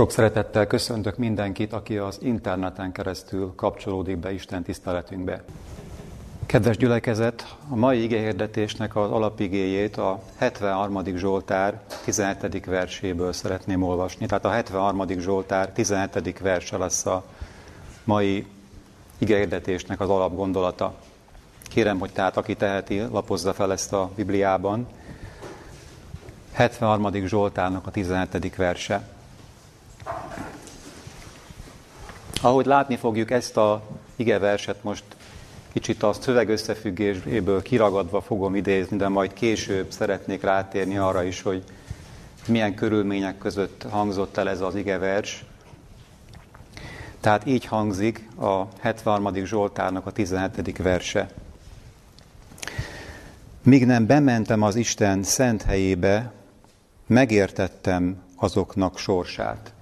Sok szeretettel köszöntök mindenkit, aki az interneten keresztül kapcsolódik be Isten tiszteletünkbe. Kedves gyülekezet, a mai igéhirdetésnek az alapigéjét a 73. Zsoltár 17. verséből szeretném olvasni. Tehát a 73. Zsoltár 17. verse lesz a mai igéhirdetésnek az alapgondolata. Kérem, hogy tehát aki teheti, lapozza fel ezt a Bibliában. 73. Zsoltárnak a 17. verse. Ahogy látni fogjuk ezt a igeverset most kicsit a szöveg összefüggéséből kiragadva fogom idézni, de majd később szeretnék rátérni arra is, hogy milyen körülmények között hangzott el ez az igevers. Tehát így hangzik a 73. Zsoltárnak a 17. verse. Míg nem bementem az Isten szent helyébe, megértettem azoknak sorsát.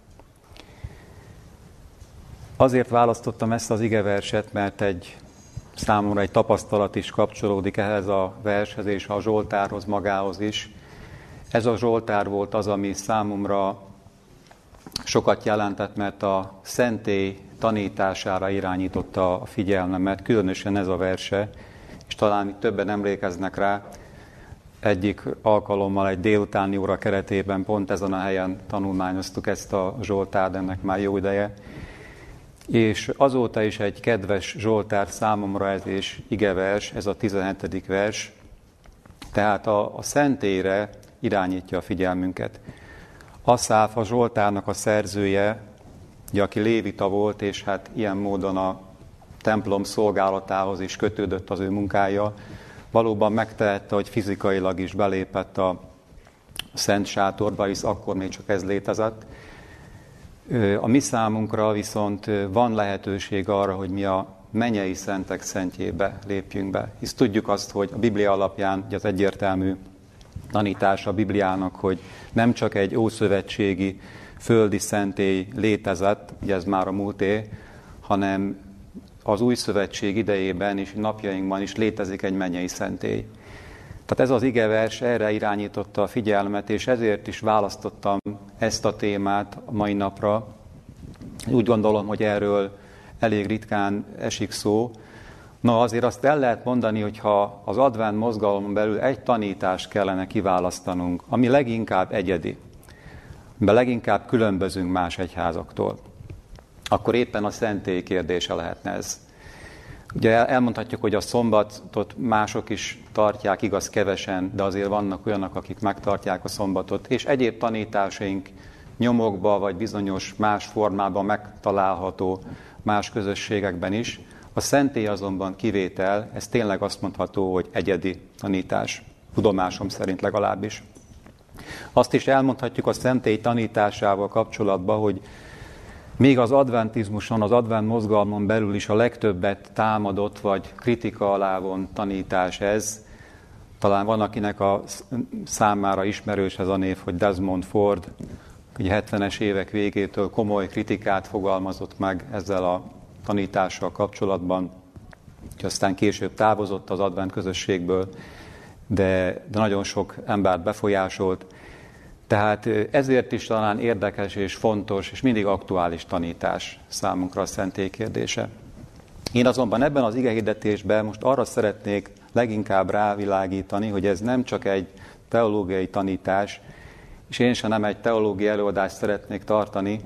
Azért választottam ezt az igeverset, mert egy számomra egy tapasztalat is kapcsolódik ehhez a vershez és a Zsoltárhoz magához is. Ez a Zsoltár volt az, ami számomra sokat jelentett, mert a szentély tanítására irányította a figyelmemet, különösen ez a verse, és talán többen emlékeznek rá, egyik alkalommal egy délutáni óra keretében pont ezen a helyen tanulmányoztuk ezt a Zsoltárt, ennek már jó ideje, és azóta is egy kedves Zsoltár számomra ez és igevers, ez a 17. vers, tehát a, a szentére irányítja a figyelmünket. Asszáf a Zsoltárnak a szerzője, ugye, aki lévita volt, és hát ilyen módon a templom szolgálatához is kötődött az ő munkája, valóban megtehette, hogy fizikailag is belépett a szent sátorba, hisz akkor még csak ez létezett, a mi számunkra viszont van lehetőség arra, hogy mi a menyei szentek szentjébe lépjünk be. Hisz tudjuk azt, hogy a Biblia alapján az egyértelmű tanítása a Bibliának, hogy nem csak egy ószövetségi földi szentély létezett, ugye ez már a múlté, hanem az új szövetség idejében és napjainkban is létezik egy mennyei szentély. Tehát ez az igevers erre irányította a figyelmet, és ezért is választottam ezt a témát a mai napra. Úgy gondolom, hogy erről elég ritkán esik szó. Na azért azt el lehet mondani, hogy ha az advent mozgalomon belül egy tanítást kellene kiválasztanunk, ami leginkább egyedi, de leginkább különbözünk más egyházaktól, akkor éppen a szentély kérdése lehetne ez. Ugye elmondhatjuk, hogy a szombatot mások is tartják, igaz kevesen, de azért vannak olyanok, akik megtartják a szombatot, és egyéb tanításaink nyomokba vagy bizonyos más formában megtalálható más közösségekben is. A szentély azonban kivétel, ez tényleg azt mondható, hogy egyedi tanítás, tudomásom szerint legalábbis. Azt is elmondhatjuk a szentély tanításával kapcsolatban, hogy még az adventizmuson, az advent mozgalmon belül is a legtöbbet támadott vagy kritika alá tanítás ez. Talán van, akinek a számára ismerős ez a név, hogy Desmond Ford, ugye 70-es évek végétől komoly kritikát fogalmazott meg ezzel a tanítással kapcsolatban, hogy aztán később távozott az advent közösségből, de, de nagyon sok embert befolyásolt. Tehát ezért is talán érdekes és fontos, és mindig aktuális tanítás számunkra a szentély kérdése. Én azonban ebben az igehirdetésben most arra szeretnék leginkább rávilágítani, hogy ez nem csak egy teológiai tanítás, és én sem nem egy teológiai előadást szeretnék tartani,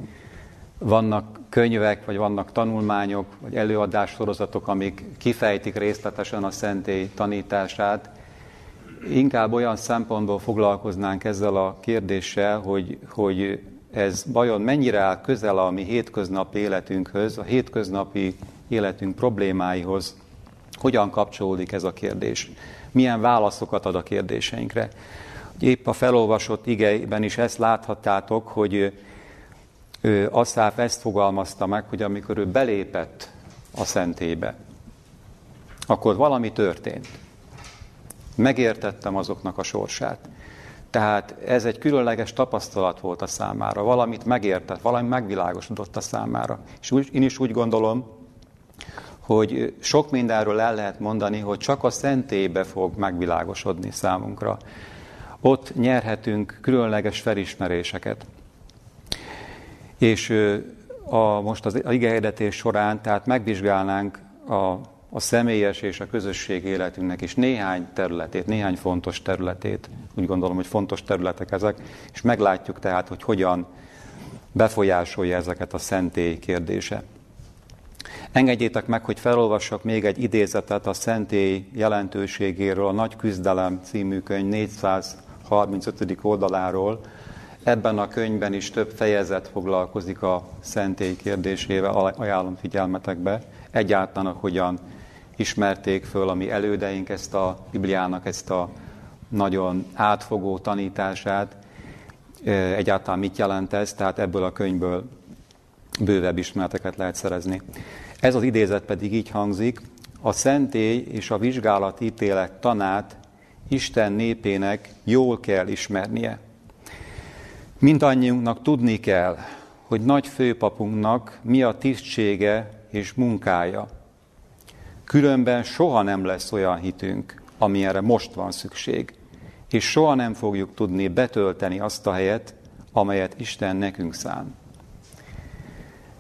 vannak könyvek, vagy vannak tanulmányok, vagy előadássorozatok, amik kifejtik részletesen a szentély tanítását, inkább olyan szempontból foglalkoznánk ezzel a kérdéssel, hogy, hogy ez vajon mennyire áll közel a mi hétköznapi életünkhöz, a hétköznapi életünk problémáihoz, hogyan kapcsolódik ez a kérdés, milyen válaszokat ad a kérdéseinkre. Épp a felolvasott igeiben is ezt láthattátok, hogy Asszáf ezt fogalmazta meg, hogy amikor ő belépett a szentébe, akkor valami történt megértettem azoknak a sorsát. Tehát ez egy különleges tapasztalat volt a számára, valamit megértett, valami megvilágosodott a számára. És úgy, én is úgy gondolom, hogy sok mindenről el lehet mondani, hogy csak a szentélybe fog megvilágosodni számunkra. Ott nyerhetünk különleges felismeréseket. És a, most az igehirdetés során, tehát megvizsgálnánk a, a személyes és a közösség életünknek is néhány területét, néhány fontos területét, úgy gondolom, hogy fontos területek ezek, és meglátjuk tehát, hogy hogyan befolyásolja ezeket a szentély kérdése. Engedjétek meg, hogy felolvassak még egy idézetet a szentély jelentőségéről, a Nagy Küzdelem című könyv 435. oldaláról. Ebben a könyvben is több fejezet foglalkozik a szentély kérdésével, ajánlom figyelmetekbe. Egyáltalán hogyan ismerték föl a mi elődeink ezt a Bibliának, ezt a nagyon átfogó tanítását, egyáltalán mit jelent ez, tehát ebből a könyvből bővebb ismereteket lehet szerezni. Ez az idézet pedig így hangzik, a szentély és a vizsgálatítélet tanát Isten népének jól kell ismernie. Mindannyiunknak tudni kell, hogy nagy főpapunknak mi a tisztsége és munkája. Különben soha nem lesz olyan hitünk, amilyenre most van szükség, és soha nem fogjuk tudni betölteni azt a helyet, amelyet Isten nekünk szán.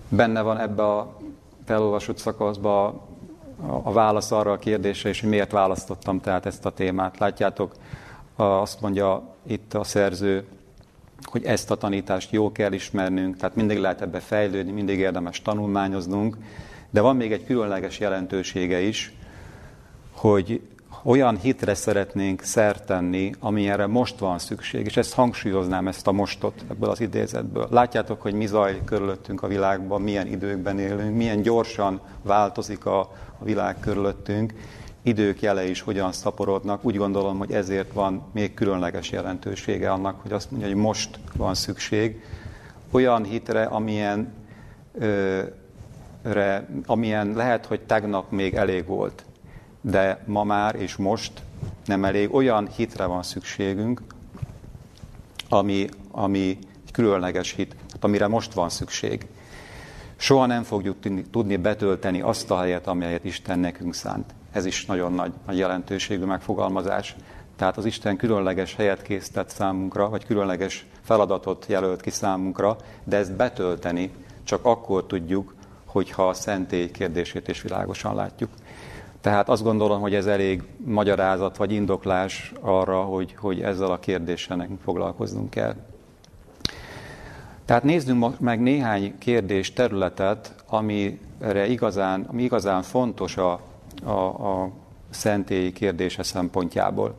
Benne van ebbe a felolvasott szakaszban a válasz arra a kérdésre, és hogy miért választottam tehát ezt a témát. Látjátok, azt mondja itt a szerző, hogy ezt a tanítást jó kell ismernünk, tehát mindig lehet ebbe fejlődni, mindig érdemes tanulmányoznunk, de van még egy különleges jelentősége is, hogy olyan hitre szeretnénk szert tenni, amilyenre most van szükség, és ezt hangsúlyoznám, ezt a mostot ebből az idézetből. Látjátok, hogy mi zajlik körülöttünk a világban, milyen időkben élünk, milyen gyorsan változik a, a világ körülöttünk, idők jele is hogyan szaporodnak. Úgy gondolom, hogy ezért van még különleges jelentősége annak, hogy azt mondja, hogy most van szükség olyan hitre, amilyen, ö, amilyen lehet, hogy tegnap még elég volt de ma már és most nem elég. Olyan hitre van szükségünk, ami, ami egy különleges hit, amire most van szükség. Soha nem fogjuk tudni betölteni azt a helyet, amelyet Isten nekünk szánt. Ez is nagyon nagy, nagy jelentőségű megfogalmazás. Tehát az Isten különleges helyet készített számunkra, vagy különleges feladatot jelölt ki számunkra, de ezt betölteni csak akkor tudjuk, hogyha a szentély kérdését is világosan látjuk. Tehát azt gondolom, hogy ez elég magyarázat vagy indoklás arra, hogy, hogy ezzel a kérdéssel nekünk foglalkoznunk kell. Tehát nézzünk meg néhány kérdés területet, amire igazán, ami igazán fontos a, a, a szentélyi kérdése szempontjából.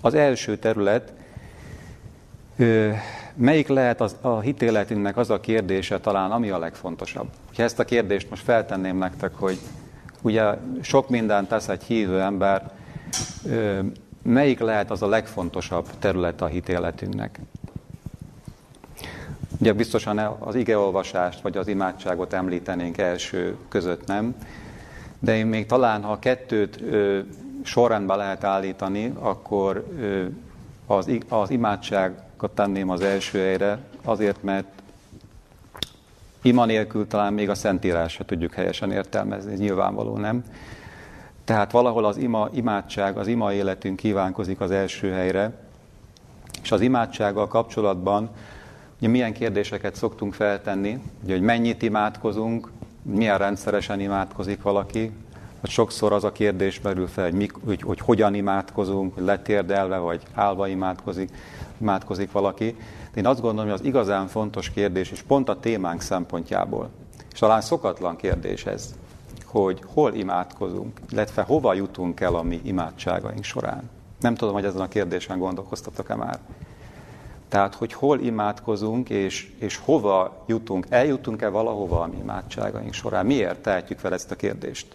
Az első terület, melyik lehet az, a hitéletünknek az a kérdése talán, ami a legfontosabb? Ha ezt a kérdést most feltenném nektek, hogy Ugye sok mindent tesz egy hívő ember, melyik lehet az a legfontosabb terület a hitéletünknek? Ugye biztosan az igeolvasást vagy az imádságot említenénk első között, nem? De én még talán, ha kettőt ö, sorrendbe lehet állítani, akkor ö, az, az imádságot tenném az első helyre, azért, mert Ima nélkül talán még a Szentírás tudjuk helyesen értelmezni, ez nyilvánvaló nem. Tehát valahol az ima, imádság, az ima életünk kívánkozik az első helyre, és az imádsággal kapcsolatban ugye milyen kérdéseket szoktunk feltenni, ugye, hogy mennyit imádkozunk, milyen rendszeresen imádkozik valaki, vagy sokszor az a kérdés merül fel, hogy, mik, hogy, hogy hogyan imádkozunk, hogy letérdelve vagy állva imádkozik, imádkozik valaki. Én azt gondolom, hogy az igazán fontos kérdés, és pont a témánk szempontjából, és talán szokatlan kérdés ez, hogy hol imádkozunk, illetve hova jutunk el a mi imádságaink során. Nem tudom, hogy ezen a kérdésen gondolkoztatok-e már. Tehát, hogy hol imádkozunk, és, és hova jutunk, eljutunk-e valahova a mi imádságaink során. Miért tehetjük fel ezt a kérdést?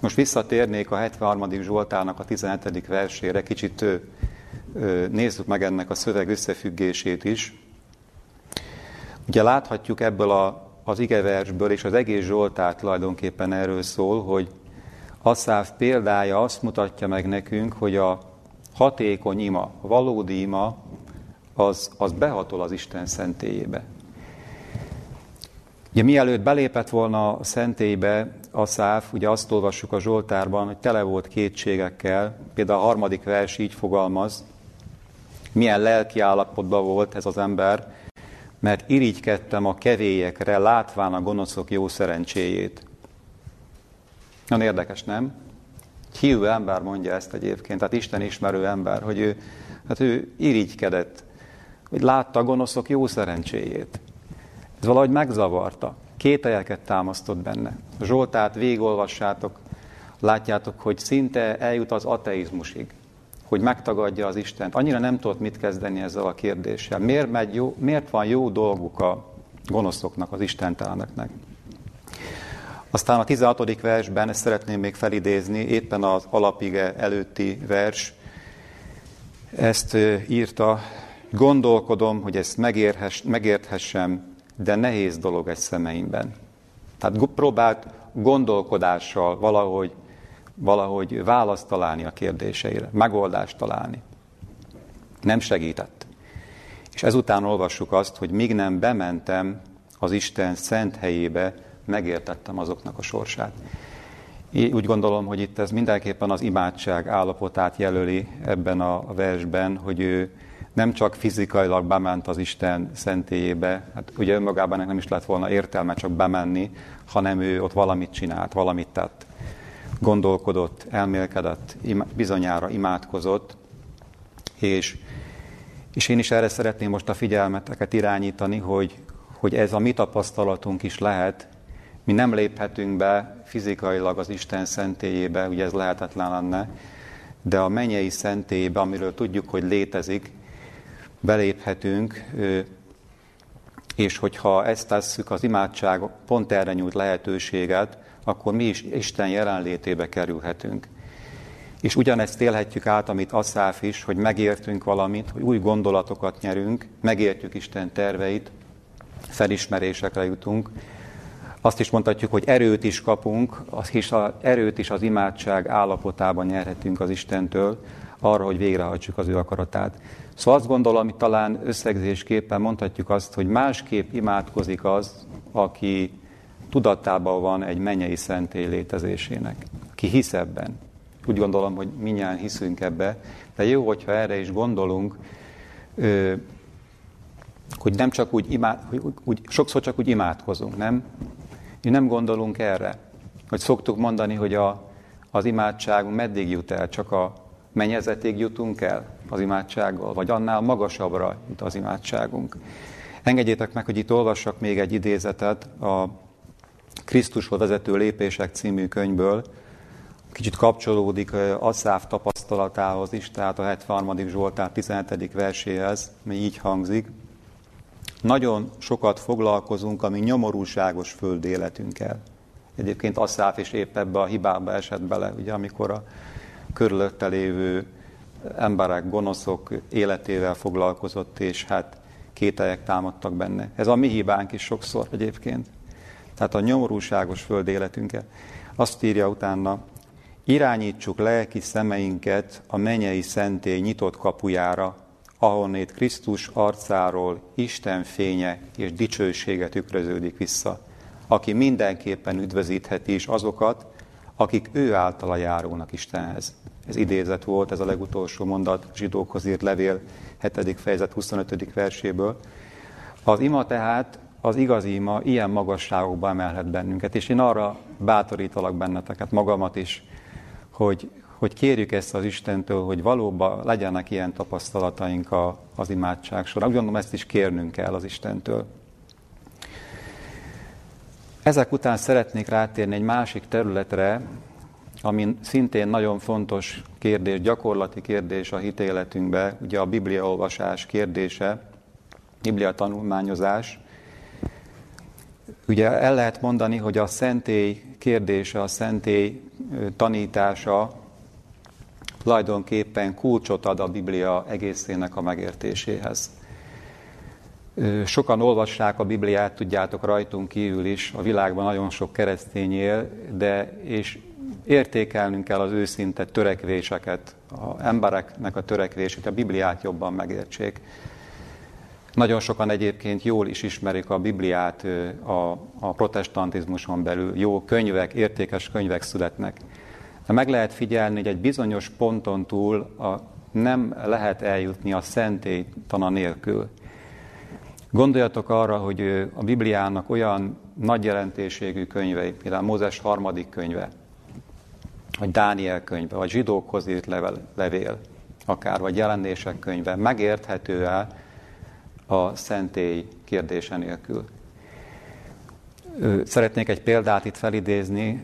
Most visszatérnék a 73. Zsoltárnak a 17. versére, kicsit nézzük meg ennek a szöveg összefüggését is. Ugye láthatjuk ebből a, az igeversből, és az egész Zsoltár tulajdonképpen erről szól, hogy Asszáv példája azt mutatja meg nekünk, hogy a hatékony ima, a valódi ima, az, az behatol az Isten szentélyébe. Ugye mielőtt belépett volna a szentélybe, a száv, ugye azt olvassuk a Zsoltárban, hogy tele volt kétségekkel, például a harmadik vers így fogalmaz, milyen lelki állapotban volt ez az ember, mert irigykedtem a kevélyekre, látván a gonoszok jó szerencséjét. Nagyon érdekes, nem? Hívő ember mondja ezt egyébként, tehát Isten ismerő ember, hogy ő, hát ő irigykedett, hogy látta a gonoszok jó szerencséjét. Ez valahogy megzavarta. Kételyeket támasztott benne. A Zsoltát végolvassátok, látjátok, hogy szinte eljut az ateizmusig, hogy megtagadja az Istent. Annyira nem tudott mit kezdeni ezzel a kérdéssel. Miért, megy jó, miért van jó dolguk a gonoszoknak, az istenteleneknek? Aztán a 16. versben, ezt szeretném még felidézni, éppen az alapige előtti vers, ezt írta, gondolkodom, hogy ezt megérthessem, de nehéz dolog egy szemeimben. Tehát próbált gondolkodással valahogy, valahogy választ találni a kérdéseire, megoldást találni. Nem segített. És ezután olvassuk azt, hogy míg nem bementem az Isten szent helyébe, megértettem azoknak a sorsát. Én úgy gondolom, hogy itt ez mindenképpen az imádság állapotát jelöli ebben a versben, hogy ő nem csak fizikailag bement az Isten szentélyébe, hát ugye önmagában nem is lett volna értelme csak bemenni, hanem ő ott valamit csinált, valamit tett. Gondolkodott, elmélkedett, bizonyára imádkozott, és, és én is erre szeretném most a figyelmeteket irányítani, hogy, hogy ez a mi tapasztalatunk is lehet, mi nem léphetünk be fizikailag az Isten szentélyébe, ugye ez lehetetlen lenne, de a mennyei szentélyébe, amiről tudjuk, hogy létezik, beléphetünk, és hogyha ezt tesszük, az imádság pont erre nyújt lehetőséget, akkor mi is Isten jelenlétébe kerülhetünk. És ugyanezt élhetjük át, amit Asszáf is, hogy megértünk valamit, hogy új gondolatokat nyerünk, megértjük Isten terveit, felismerésekre jutunk, azt is mondhatjuk, hogy erőt is kapunk, az a erőt is az imádság állapotában nyerhetünk az Istentől, arra, hogy végrehajtsuk az ő akaratát. Szóval azt gondolom, hogy talán összegzésképpen mondhatjuk azt, hogy másképp imádkozik az, aki tudatában van egy mennyei szentély létezésének, aki hisz ebben. Úgy gondolom, hogy minnyáján hiszünk ebbe, de jó, hogyha erre is gondolunk, hogy nem csak úgy, imád, hogy úgy sokszor csak úgy imádkozunk, nem? Mi nem gondolunk erre, hogy szoktuk mondani, hogy a, az imádságunk meddig jut el, csak a mennyezetig jutunk el az imádsággal, vagy annál magasabbra jut az imádságunk. Engedjétek meg, hogy itt olvassak még egy idézetet a Krisztushoz vezető lépések című könyvből, kicsit kapcsolódik Asszáv tapasztalatához is, tehát a 73. Zsoltár 17. verséhez, mi így hangzik. Nagyon sokat foglalkozunk a mi nyomorúságos föld életünkkel. Egyébként Asszáf is épp ebbe a hibába esett bele, ugye, amikor a körülötte lévő emberek, gonoszok életével foglalkozott, és hát kételyek támadtak benne. Ez a mi hibánk is sokszor egyébként. Tehát a nyomorúságos föld életünkkel. Azt írja utána, irányítsuk lelki szemeinket a menyei szentély nyitott kapujára, ahonnét Krisztus arcáról Isten fénye és dicsősége tükröződik vissza, aki mindenképpen üdvözítheti is azokat, akik ő általa járónak Istenhez. Ez idézet volt, ez a legutolsó mondat zsidókhoz írt levél 7. fejezet 25. verséből. Az ima tehát, az igazi ima ilyen magasságokba emelhet bennünket, és én arra bátorítalak benneteket, magamat is, hogy, hogy kérjük ezt az Istentől, hogy valóban legyenek ilyen tapasztalataink a, az imádság során. Úgy gondolom, ezt is kérnünk kell az Istentől. Ezek után szeretnék rátérni egy másik területre, ami szintén nagyon fontos kérdés, gyakorlati kérdés a hitéletünkbe, ugye a Biblia olvasás kérdése, Biblia tanulmányozás. Ugye el lehet mondani, hogy a szentély kérdése, a szentély tanítása tulajdonképpen kulcsot ad a Biblia egészének a megértéséhez. Sokan olvassák a Bibliát, tudjátok, rajtunk kívül is, a világban nagyon sok keresztény él, de és értékelnünk kell az őszinte törekvéseket, a embereknek a törekvését, a Bibliát jobban megértsék. Nagyon sokan egyébként jól is ismerik a Bibliát a, a protestantizmuson belül. Jó könyvek, értékes könyvek születnek. De meg lehet figyelni, hogy egy bizonyos ponton túl a, nem lehet eljutni a szentélytana nélkül. Gondoljatok arra, hogy a Bibliának olyan nagy jelentőségű könyvei, például Mózes harmadik könyve, vagy Dániel könyve, vagy zsidókhoz írt level, levél, akár, vagy jelenések könyve, megérthető el a szentély kérdése nélkül. Szeretnék egy példát itt felidézni,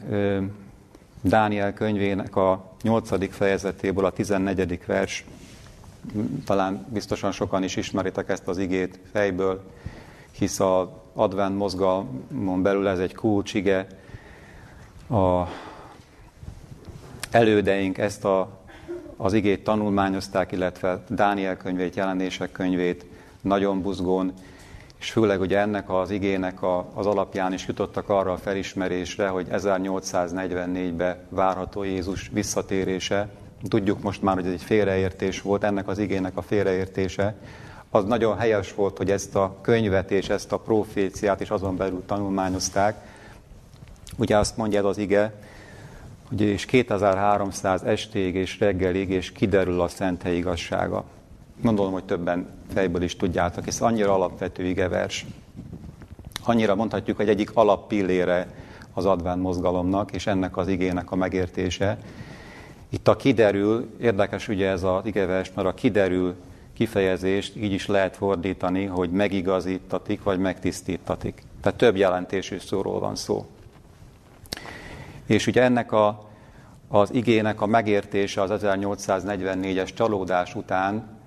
Dániel könyvének a 8. fejezetéből a 14. vers, talán biztosan sokan is ismeritek ezt az igét fejből, hisz a advent mozgalmon belül ez egy kulcsige. A elődeink ezt a, az igét tanulmányozták, illetve Dániel könyvét, jelenések könyvét nagyon buzgón, és főleg ugye ennek az igének a, az alapján is jutottak arra a felismerésre, hogy 1844-ben várható Jézus visszatérése. Tudjuk most már, hogy ez egy félreértés volt, ennek az igének a félreértése. Az nagyon helyes volt, hogy ezt a könyvet és ezt a proféciát is azon belül tanulmányozták. Ugye azt mondja ez az ige, hogy és 2300 estéig és reggelig, és kiderül a szent igazsága. Gondolom, hogy többen fejből is tudjátok, ez annyira alapvető igevers. Annyira mondhatjuk, hogy egyik alappillére az adván mozgalomnak, és ennek az igének a megértése. Itt a kiderül, érdekes ugye ez az igevers, mert a kiderül kifejezést így is lehet fordítani, hogy megigazítatik, vagy megtisztítatik. Tehát több jelentésű szóról van szó. És ugye ennek a, az igének a megértése az 1844-es csalódás után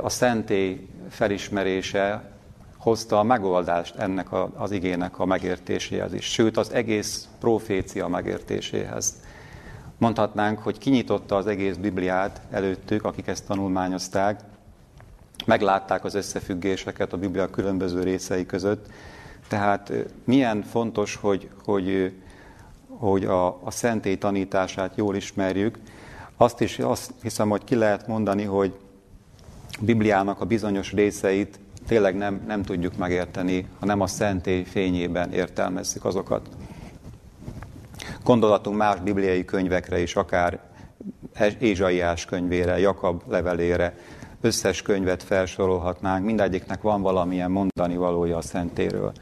a szentély felismerése hozta a megoldást ennek az igének a megértéséhez is, sőt az egész profécia megértéséhez. Mondhatnánk, hogy kinyitotta az egész Bibliát előttük, akik ezt tanulmányozták, meglátták az összefüggéseket a Biblia különböző részei között. Tehát milyen fontos, hogy, hogy, hogy a, a szentély tanítását jól ismerjük. Azt is azt hiszem, hogy ki lehet mondani, hogy Bibliának a bizonyos részeit tényleg nem, nem tudjuk megérteni, ha nem a szentély fényében értelmezzük azokat. Gondolatunk más bibliai könyvekre is, akár Ézsaiás könyvére, Jakab levelére, összes könyvet felsorolhatnánk, mindegyiknek van valamilyen mondani valója a szentéről.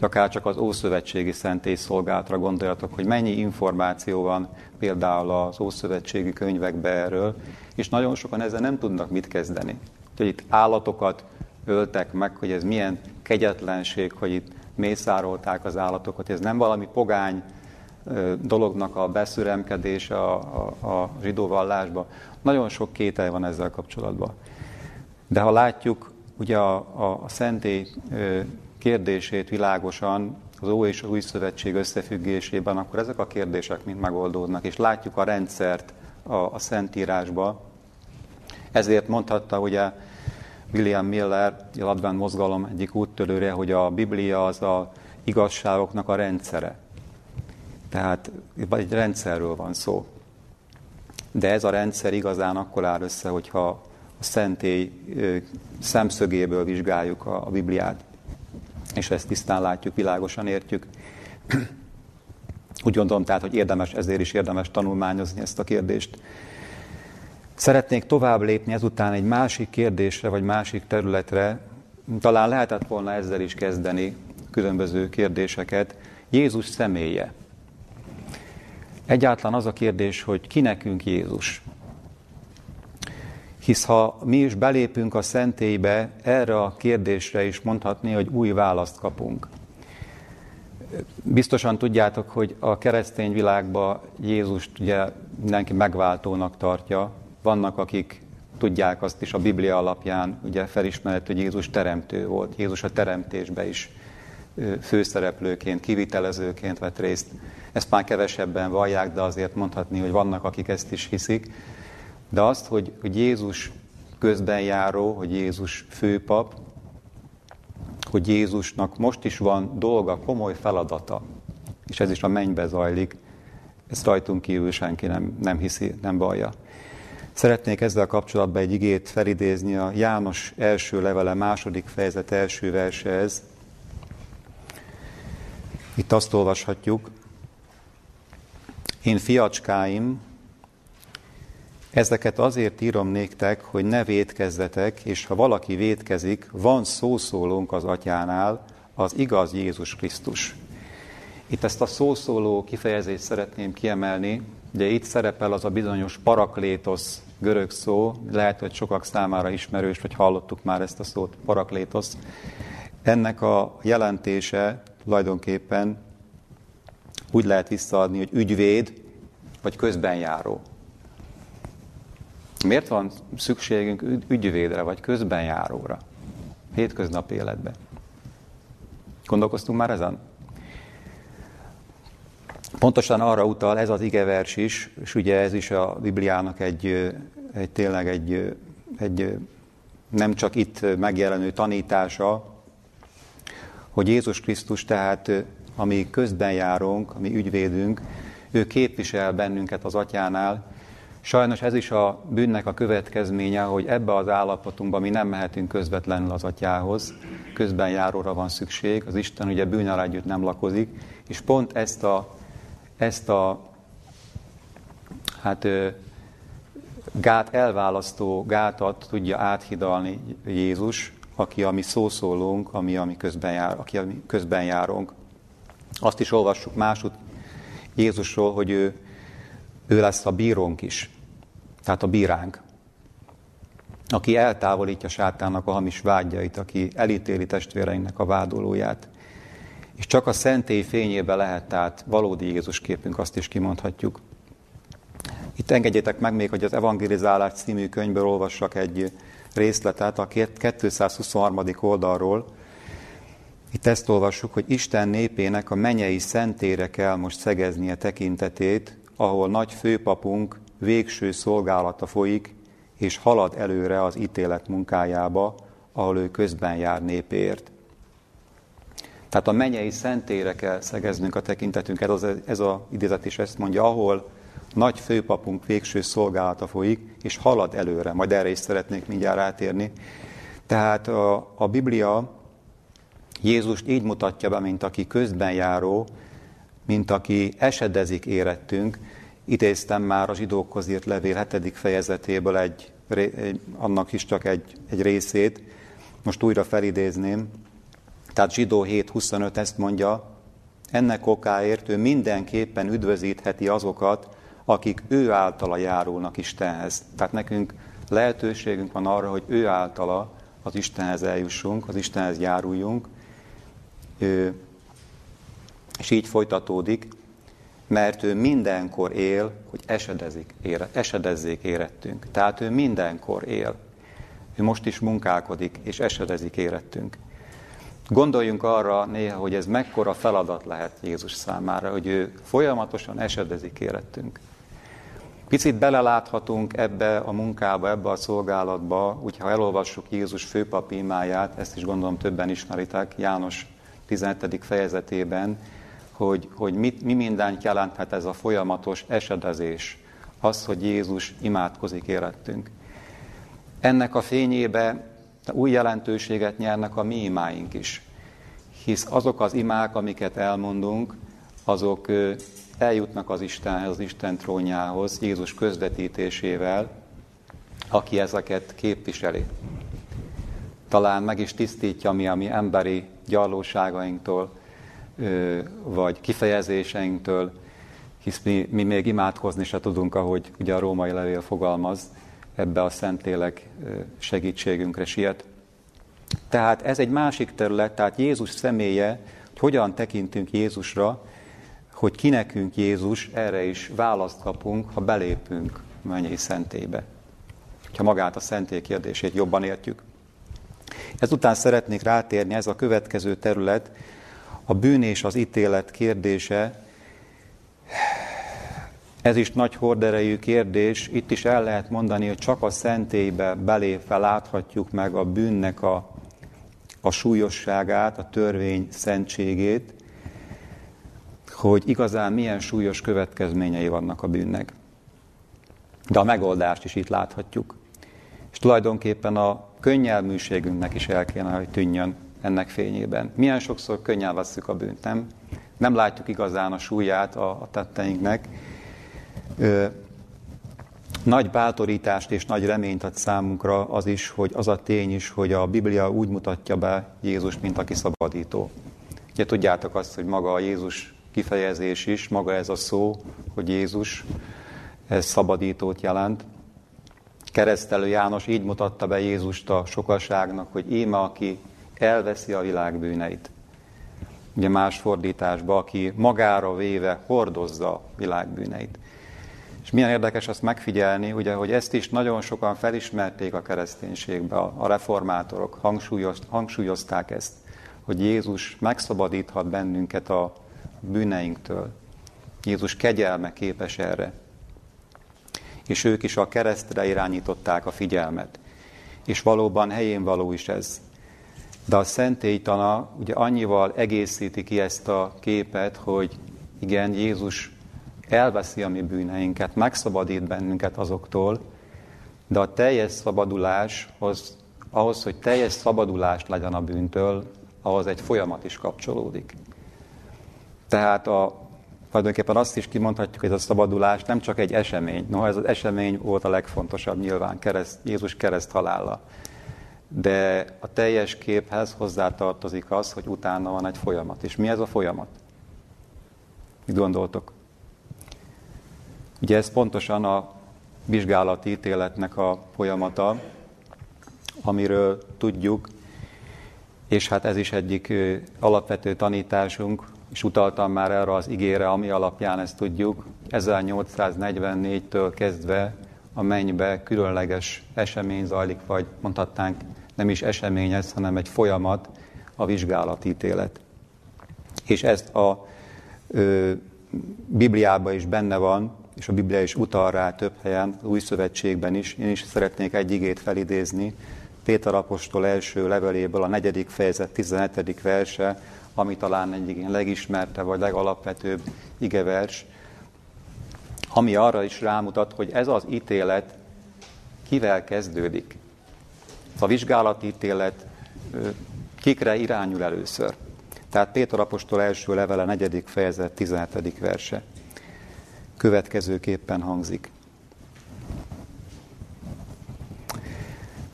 Akár csak az Ószövetségi Szentély szolgálatra gondoljatok, hogy mennyi információ van például az Ószövetségi könyvekben erről, és nagyon sokan ezzel nem tudnak mit kezdeni hogy itt állatokat öltek meg, hogy ez milyen kegyetlenség, hogy itt mészárolták az állatokat. Ez nem valami pogány dolognak a beszüremkedése a, a, a zsidó vallásba. Nagyon sok kétel van ezzel kapcsolatban. De ha látjuk ugye a, a, a szentély kérdését világosan, az Ó és az Új Szövetség összefüggésében, akkor ezek a kérdések mind megoldódnak, és látjuk a rendszert a, a Szentírásba, ezért mondhatta ugye William Miller, a Advent mozgalom egyik úttörőre, hogy a Biblia az a igazságoknak a rendszere. Tehát egy rendszerről van szó. De ez a rendszer igazán akkor áll össze, hogyha a szentély szemszögéből vizsgáljuk a Bibliát, és ezt tisztán látjuk, világosan értjük. Úgy gondolom tehát, hogy érdemes, ezért is érdemes tanulmányozni ezt a kérdést. Szeretnék tovább lépni ezután egy másik kérdésre, vagy másik területre. Talán lehetett volna ezzel is kezdeni különböző kérdéseket. Jézus személye. Egyáltalán az a kérdés, hogy ki nekünk Jézus. Hisz ha mi is belépünk a szentélybe, erre a kérdésre is mondhatni, hogy új választ kapunk. Biztosan tudjátok, hogy a keresztény világban Jézust ugye mindenki megváltónak tartja, vannak, akik tudják azt is a Biblia alapján, ugye felismert, hogy Jézus teremtő volt. Jézus a teremtésbe is főszereplőként, kivitelezőként vett részt. Ezt már kevesebben vallják, de azért mondhatni, hogy vannak, akik ezt is hiszik. De azt, hogy, hogy Jézus közben járó, hogy Jézus főpap, hogy Jézusnak most is van dolga, komoly feladata, és ez is a mennybe zajlik, ezt rajtunk kívül senki nem, nem hiszi, nem vallja. Szeretnék ezzel kapcsolatban egy igét felidézni a János első levele második fejezet első versehez. Itt azt olvashatjuk, én fiacskáim, Ezeket azért írom néktek, hogy ne védkezzetek, és ha valaki védkezik, van szószólónk az atyánál, az igaz Jézus Krisztus. Itt ezt a szószóló kifejezést szeretném kiemelni, ugye itt szerepel az a bizonyos paraklétosz görög szó, lehet, hogy sokak számára ismerős, vagy hallottuk már ezt a szót, paraklétosz. Ennek a jelentése tulajdonképpen úgy lehet visszaadni, hogy ügyvéd, vagy közbenjáró. Miért van szükségünk ügyvédre, vagy közbenjáróra? Hétköznapi életben. Gondolkoztunk már ezen? Pontosan arra utal ez az igevers is, és ugye ez is a Bibliának egy, egy tényleg egy, egy nem csak itt megjelenő tanítása, hogy Jézus Krisztus tehát, ami közben járunk, ami ügyvédünk, ő képvisel bennünket az atyánál. Sajnos ez is a bűnnek a következménye, hogy ebbe az állapotunkban mi nem mehetünk közvetlenül az atyához, közben járóra van szükség, az Isten ugye bűnnel együtt nem lakozik, és pont ezt a ezt a hát, gát elválasztó gátat tudja áthidalni Jézus, aki a mi szószólónk, ami, ami közben jár, aki ami közben járunk. Azt is olvassuk másút Jézusról, hogy ő, ő lesz a bírónk is, tehát a bíránk, aki eltávolítja sátának a hamis vágyait, aki elítéli testvéreinknek a vádolóját. És csak a szentély fényében lehet tehát valódi Jézus képünk, azt is kimondhatjuk. Itt engedjétek meg még, hogy az Evangelizálás című könyvből olvassak egy részletet a 223. oldalról. Itt ezt olvassuk, hogy Isten népének a menyei szentére kell most szegeznie tekintetét, ahol nagy főpapunk végső szolgálata folyik, és halad előre az ítélet munkájába, ahol ő közben jár népért. Tehát a mennyei szentére kell szegeznünk a tekintetünket, ez, ez a idézet is ezt mondja, ahol nagy főpapunk végső szolgálata folyik, és halad előre. Majd erre is szeretnék mindjárt rátérni. Tehát a, a Biblia Jézust így mutatja be, mint aki közben járó, mint aki esedezik érettünk. Idéztem már a zsidókhoz írt levél 7. fejezetéből egy, annak is csak egy, egy részét. Most újra felidézném. Tehát zsidó 7.25 ezt mondja, ennek okáért ő mindenképpen üdvözítheti azokat, akik ő általa járulnak Istenhez. Tehát nekünk lehetőségünk van arra, hogy ő általa az Istenhez eljussunk, az Istenhez járuljunk, és így folytatódik, mert ő mindenkor él, hogy esedezik, ére, esedezzék érettünk. Tehát ő mindenkor él. Ő most is munkálkodik, és esedezik érettünk. Gondoljunk arra néha, hogy ez mekkora feladat lehet Jézus számára, hogy ő folyamatosan esedezik érettünk. Picit beleláthatunk ebbe a munkába, ebbe a szolgálatba, úgyha elolvassuk Jézus főpapi imáját, ezt is gondolom többen ismeritek, János 17. fejezetében, hogy, hogy mit, mi mindent jelenthet ez a folyamatos esedezés, az, hogy Jézus imádkozik érettünk. Ennek a fényébe új jelentőséget nyernek a mi imáink is. Hisz azok az imák, amiket elmondunk, azok eljutnak az Istenhez, az Isten trónjához, Jézus közvetítésével, aki ezeket képviseli. Talán meg is tisztítja mi a mi emberi gyarlóságainktól, vagy kifejezéseinktől, hisz mi, mi még imádkozni se tudunk, ahogy ugye a római levél fogalmaz, ebbe a Szentlélek segítségünkre siet. Tehát ez egy másik terület, tehát Jézus személye, hogy hogyan tekintünk Jézusra, hogy ki nekünk Jézus, erre is választ kapunk, ha belépünk a mennyei szentélybe. Ha magát a szentély kérdését jobban értjük. Ezután szeretnék rátérni, ez a következő terület, a bűn és az ítélet kérdése, ez is nagy horderejű kérdés. Itt is el lehet mondani, hogy csak a szentélybe belépve láthatjuk meg a bűnnek a, a súlyosságát, a törvény szentségét, hogy igazán milyen súlyos következményei vannak a bűnnek. De a megoldást is itt láthatjuk. És tulajdonképpen a könnyelműségünknek is el kéne, hogy tűnjön ennek fényében. Milyen sokszor könnyen veszük a bűnt, nem? Nem látjuk igazán a súlyát a, a tetteinknek, Nagy bátorítást és nagy reményt ad számunkra az is, hogy az a tény is, hogy a Biblia úgy mutatja be Jézus, mint aki szabadító. Ugye tudjátok azt, hogy maga a Jézus kifejezés is, maga ez a szó, hogy Jézus, ez szabadítót jelent. Keresztelő János így mutatta be Jézust a sokaságnak, hogy íme, aki elveszi a világ bűneit. Ugye más fordításban, aki magára véve hordozza világ bűneit. És milyen érdekes azt megfigyelni, ugye, hogy ezt is nagyon sokan felismerték a kereszténységbe, a reformátorok hangsúlyoz, hangsúlyozták ezt, hogy Jézus megszabadíthat bennünket a bűneinktől. Jézus kegyelme képes erre. És ők is a keresztre irányították a figyelmet. És valóban helyén való is ez. De a szentélytana ugye annyival egészíti ki ezt a képet, hogy igen, Jézus elveszi a mi bűneinket, megszabadít bennünket azoktól, de a teljes szabadulás, az, ahhoz, hogy teljes szabadulást legyen a bűntől, ahhoz egy folyamat is kapcsolódik. Tehát a, tulajdonképpen azt is kimondhatjuk, hogy ez a szabadulás nem csak egy esemény. Noha ez az esemény volt a legfontosabb nyilván, kereszt, Jézus kereszt halála. De a teljes képhez hozzátartozik az, hogy utána van egy folyamat. És mi ez a folyamat? Mit gondoltok? Ugye ez pontosan a vizsgálati ítéletnek a folyamata, amiről tudjuk, és hát ez is egyik alapvető tanításunk, és utaltam már erre az igére, ami alapján ezt tudjuk. 1844-től kezdve a mennybe különleges esemény zajlik, vagy mondhatnánk nem is esemény ez, hanem egy folyamat, a vizsgálatítélet. És ezt a ö, Bibliában is benne van, és a Biblia is utal rá több helyen, az Új Szövetségben is. Én is szeretnék egy igét felidézni. Péter apostol első leveléből a negyedik fejezet 17. verse, ami talán egyik legismerte vagy legalapvetőbb igevers, ami arra is rámutat, hogy ez az ítélet kivel kezdődik. A vizsgálatítélet kikre irányul először. Tehát Péter apostol első levele, negyedik fejezet, 17. verse következőképpen hangzik.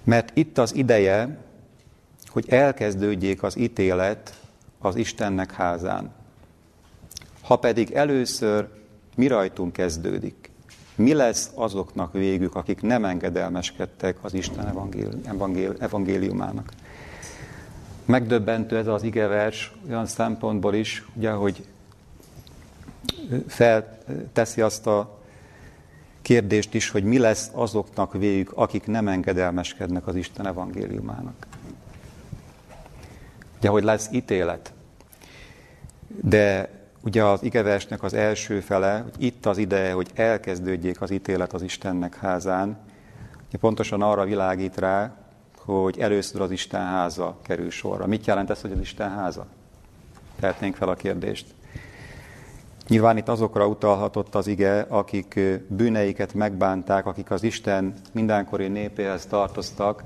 Mert itt az ideje, hogy elkezdődjék az ítélet az Istennek házán. Ha pedig először mi rajtunk kezdődik, mi lesz azoknak végük, akik nem engedelmeskedtek az Isten evangéli- evangéliumának? Megdöbbentő ez az igevers olyan szempontból is, ugye, hogy felteszi azt a kérdést is, hogy mi lesz azoknak végük, akik nem engedelmeskednek az Isten evangéliumának. Ugye, hogy lesz ítélet. De ugye az igeversnek az első fele, hogy itt az ideje, hogy elkezdődjék az ítélet az Istennek házán, ugye pontosan arra világít rá, hogy először az Isten háza kerül sorra. Mit jelent ez, hogy az Isten háza? Tehetnénk fel a kérdést. Nyilván itt azokra utalhatott az ige, akik bűneiket megbánták, akik az Isten mindenkori népéhez tartoztak,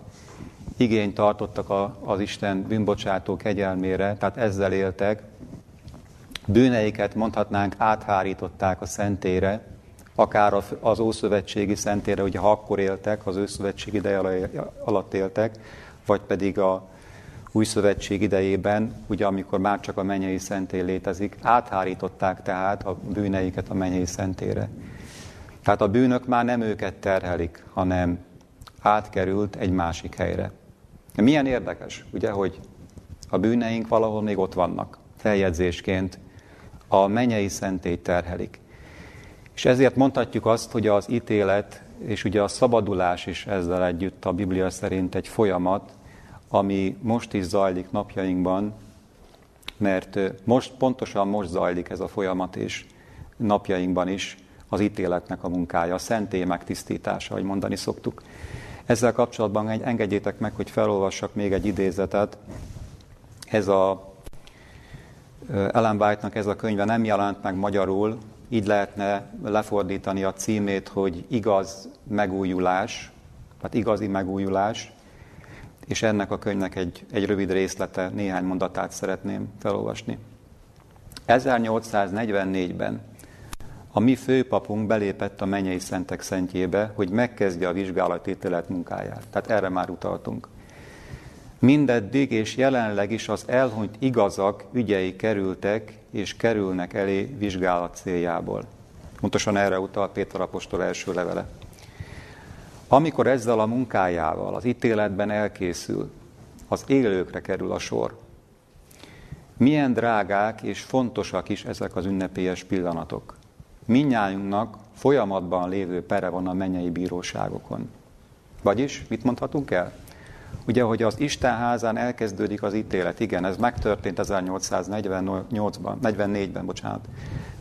igényt tartottak az Isten bűnbocsátó kegyelmére, tehát ezzel éltek. Bűneiket mondhatnánk áthárították a szentére, akár az Ószövetségi szentére, ugye ha akkor éltek, az őszövetség ideje alatt éltek, vagy pedig a új szövetség idejében, ugye amikor már csak a mennyei szentély létezik, áthárították tehát a bűneiket a mennyei szentére. Tehát a bűnök már nem őket terhelik, hanem átkerült egy másik helyre. Milyen érdekes, ugye, hogy a bűneink valahol még ott vannak, feljegyzésként a mennyei szentély terhelik. És ezért mondhatjuk azt, hogy az ítélet és ugye a szabadulás is ezzel együtt a Biblia szerint egy folyamat, ami most is zajlik napjainkban, mert most, pontosan most zajlik ez a folyamat, és napjainkban is az ítéletnek a munkája, a szentély megtisztítása, ahogy mondani szoktuk. Ezzel kapcsolatban engedjétek meg, hogy felolvassak még egy idézetet. Ez a Ellen White-nak ez a könyve nem jelent meg magyarul, így lehetne lefordítani a címét, hogy igaz megújulás, tehát igazi megújulás, és ennek a könyvnek egy, egy rövid részlete, néhány mondatát szeretném felolvasni. 1844-ben a mi főpapunk belépett a mennyei szentek szentjébe, hogy megkezdje a vizsgálatételet munkáját. Tehát erre már utaltunk. Mindeddig és jelenleg is az elhunyt igazak ügyei kerültek és kerülnek elé vizsgálat céljából. Pontosan erre utal Péter apostol első levele. Amikor ezzel a munkájával az ítéletben elkészül, az élőkre kerül a sor. Milyen drágák és fontosak is ezek az ünnepélyes pillanatok. Minnyájunknak folyamatban lévő pere van a mennyei bíróságokon. Vagyis, mit mondhatunk el? Ugye, hogy az Isten házán elkezdődik az ítélet. Igen, ez megtörtént 1848-ban, 44-ben, bocsánat.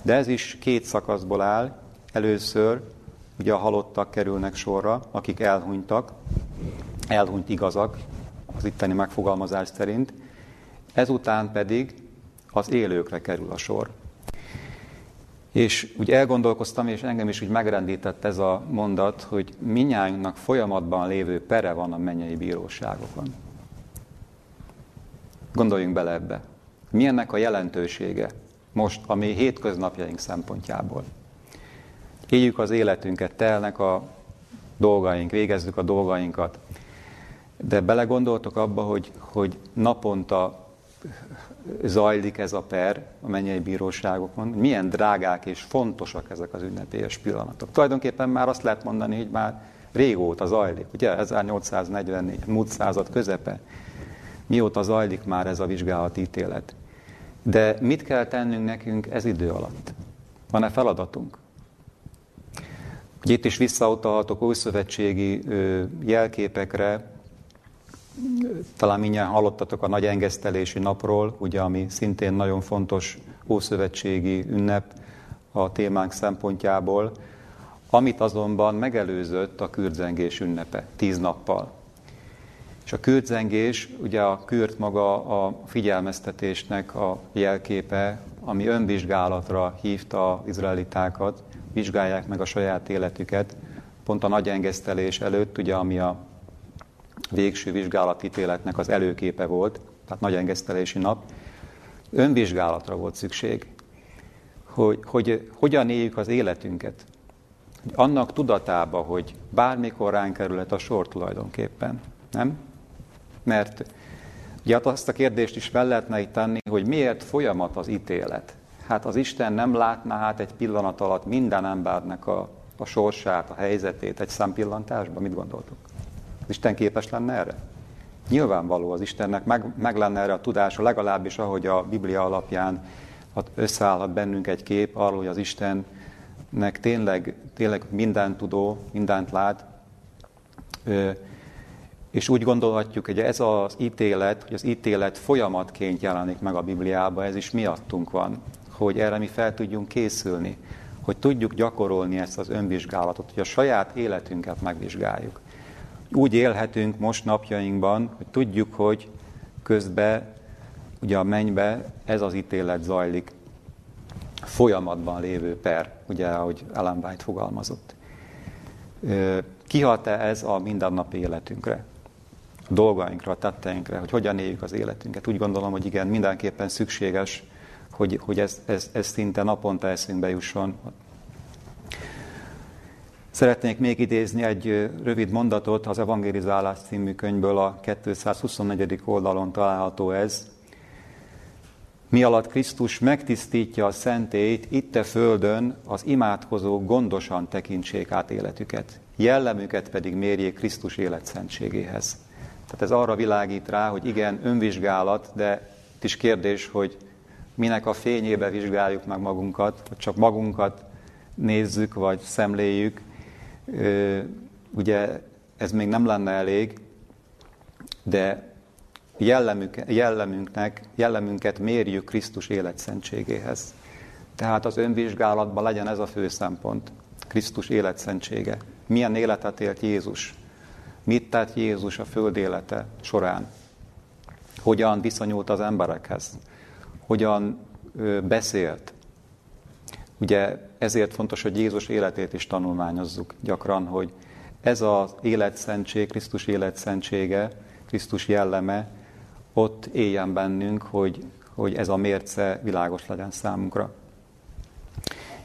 De ez is két szakaszból áll. Először ugye a halottak kerülnek sorra, akik elhunytak, elhunyt igazak, az itteni megfogalmazás szerint. Ezután pedig az élőkre kerül a sor. És úgy elgondolkoztam, és engem is úgy megrendített ez a mondat, hogy minnyájunknak folyamatban lévő pere van a mennyei bíróságokon. Gondoljunk bele ebbe. Mi ennek a jelentősége most a mi hétköznapjaink szempontjából? Éljük az életünket, telnek a dolgaink, végezzük a dolgainkat. De belegondoltok abba, hogy, hogy naponta zajlik ez a per a mennyei bíróságokon, milyen drágák és fontosak ezek az ünnepélyes pillanatok. Tulajdonképpen már azt lehet mondani, hogy már régóta zajlik, ugye 1844, múlt század közepe, mióta zajlik már ez a vizsgálati ítélet. De mit kell tennünk nekünk ez idő alatt? Van-e feladatunk? Ugye itt is visszautalhatok újszövetségi jelképekre, talán mindjárt hallottatok a nagy engesztelési napról, ugye, ami szintén nagyon fontos ószövetségi ünnep a témánk szempontjából, amit azonban megelőzött a kürdzengés ünnepe, tíz nappal. És a kürdzengés, ugye a kürt maga a figyelmeztetésnek a jelképe, ami önvizsgálatra hívta az izraelitákat, vizsgálják meg a saját életüket, pont a nagy engesztelés előtt, ugye, ami a végső vizsgálatítéletnek az előképe volt, tehát nagy engesztelési nap, önvizsgálatra volt szükség, hogy, hogy hogyan éljük az életünket. Annak tudatába, hogy bármikor ránk kerülhet a sor tulajdonképpen. Nem? Mert ugye azt a kérdést is fel lehetne itt tenni, hogy miért folyamat az ítélet. Hát az Isten nem látná hát egy pillanat alatt minden embernek a, a sorsát, a helyzetét egy szempillantásban? Mit gondoltok? Az Isten képes lenne erre? Nyilvánvaló az Istennek meg, meg lenne erre a tudása, legalábbis ahogy a Biblia alapján összeállhat bennünk egy kép arról, hogy az Istennek tényleg, tényleg mindent tudó, mindent lát, és úgy gondolhatjuk, hogy ez az ítélet, hogy az ítélet folyamatként jelenik meg a Bibliában, ez is miattunk van, hogy erre mi fel tudjunk készülni, hogy tudjuk gyakorolni ezt az önvizsgálatot, hogy a saját életünket megvizsgáljuk úgy élhetünk most napjainkban, hogy tudjuk, hogy közben ugye a mennybe ez az ítélet zajlik, folyamatban lévő per, ugye, ahogy Ellen White fogalmazott. Kihat-e ez a mindennapi életünkre, a dolgainkra, a tetteinkre, hogy hogyan éljük az életünket? Úgy gondolom, hogy igen, mindenképpen szükséges, hogy, hogy ez, ez, ez szinte naponta eszünkbe jusson, Szeretnék még idézni egy rövid mondatot az Evangelizálás című könyvből, a 224. oldalon található ez. Mi alatt Krisztus megtisztítja a szentét, itt a földön az imádkozók gondosan tekintsék át életüket, jellemüket pedig mérjék Krisztus életszentségéhez. Tehát ez arra világít rá, hogy igen, önvizsgálat, de itt is kérdés, hogy minek a fényébe vizsgáljuk meg magunkat, vagy csak magunkat nézzük, vagy szemléljük, ugye ez még nem lenne elég, de jellemünk, jellemünknek, jellemünket mérjük Krisztus életszentségéhez. Tehát az önvizsgálatban legyen ez a fő szempont, Krisztus életszentsége. Milyen életet élt Jézus? Mit tett Jézus a föld élete során? Hogyan viszonyult az emberekhez? Hogyan beszélt? Ugye ezért fontos, hogy Jézus életét is tanulmányozzuk gyakran, hogy ez az életszentség, Krisztus életszentsége, Krisztus jelleme ott éljen bennünk, hogy, hogy ez a mérce világos legyen számunkra.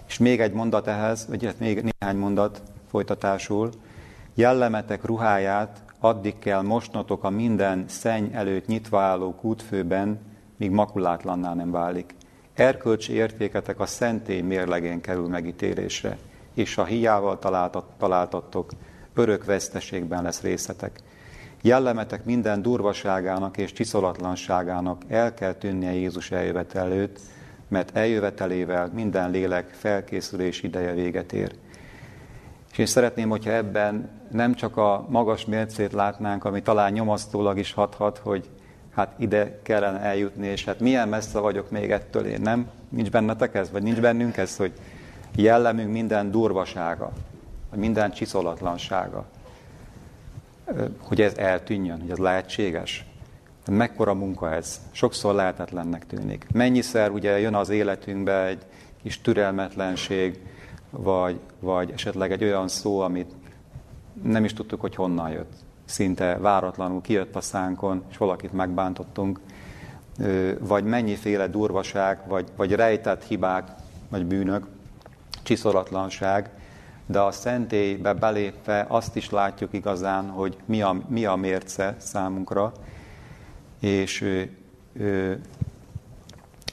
És még egy mondat ehhez, vagy még néhány mondat folytatásul. Jellemetek ruháját addig kell mosnotok a minden szenny előtt nyitva álló kútfőben, míg makulátlanná nem válik. Erkölcsi értéketek a szentély mérlegén kerül megítélésre, és ha hiával találtattok, örök veszteségben lesz részetek. Jellemetek minden durvaságának és csiszolatlanságának el kell tűnnie Jézus eljövetel előtt, mert eljövetelével minden lélek felkészülés ideje véget ér. És én szeretném, hogyha ebben nem csak a magas mércét látnánk, ami talán nyomasztólag is hathat, hogy hát ide kellene eljutni, és hát milyen messze vagyok még ettől én, nem? Nincs bennetek ez, vagy nincs bennünk ez, hogy jellemünk minden durvasága, vagy minden csiszolatlansága, hogy ez eltűnjön, hogy ez lehetséges. De mekkora munka ez? Sokszor lehetetlennek tűnik. Mennyiszer ugye jön az életünkbe egy kis türelmetlenség, vagy, vagy esetleg egy olyan szó, amit nem is tudtuk, hogy honnan jött. Szinte váratlanul kijött a szánkon, és valakit megbántottunk, vagy mennyiféle durvaság, vagy, vagy rejtett hibák, vagy bűnök, csiszolatlanság, de a szentélybe belépve azt is látjuk igazán, hogy mi a, mi a mérce számunkra, és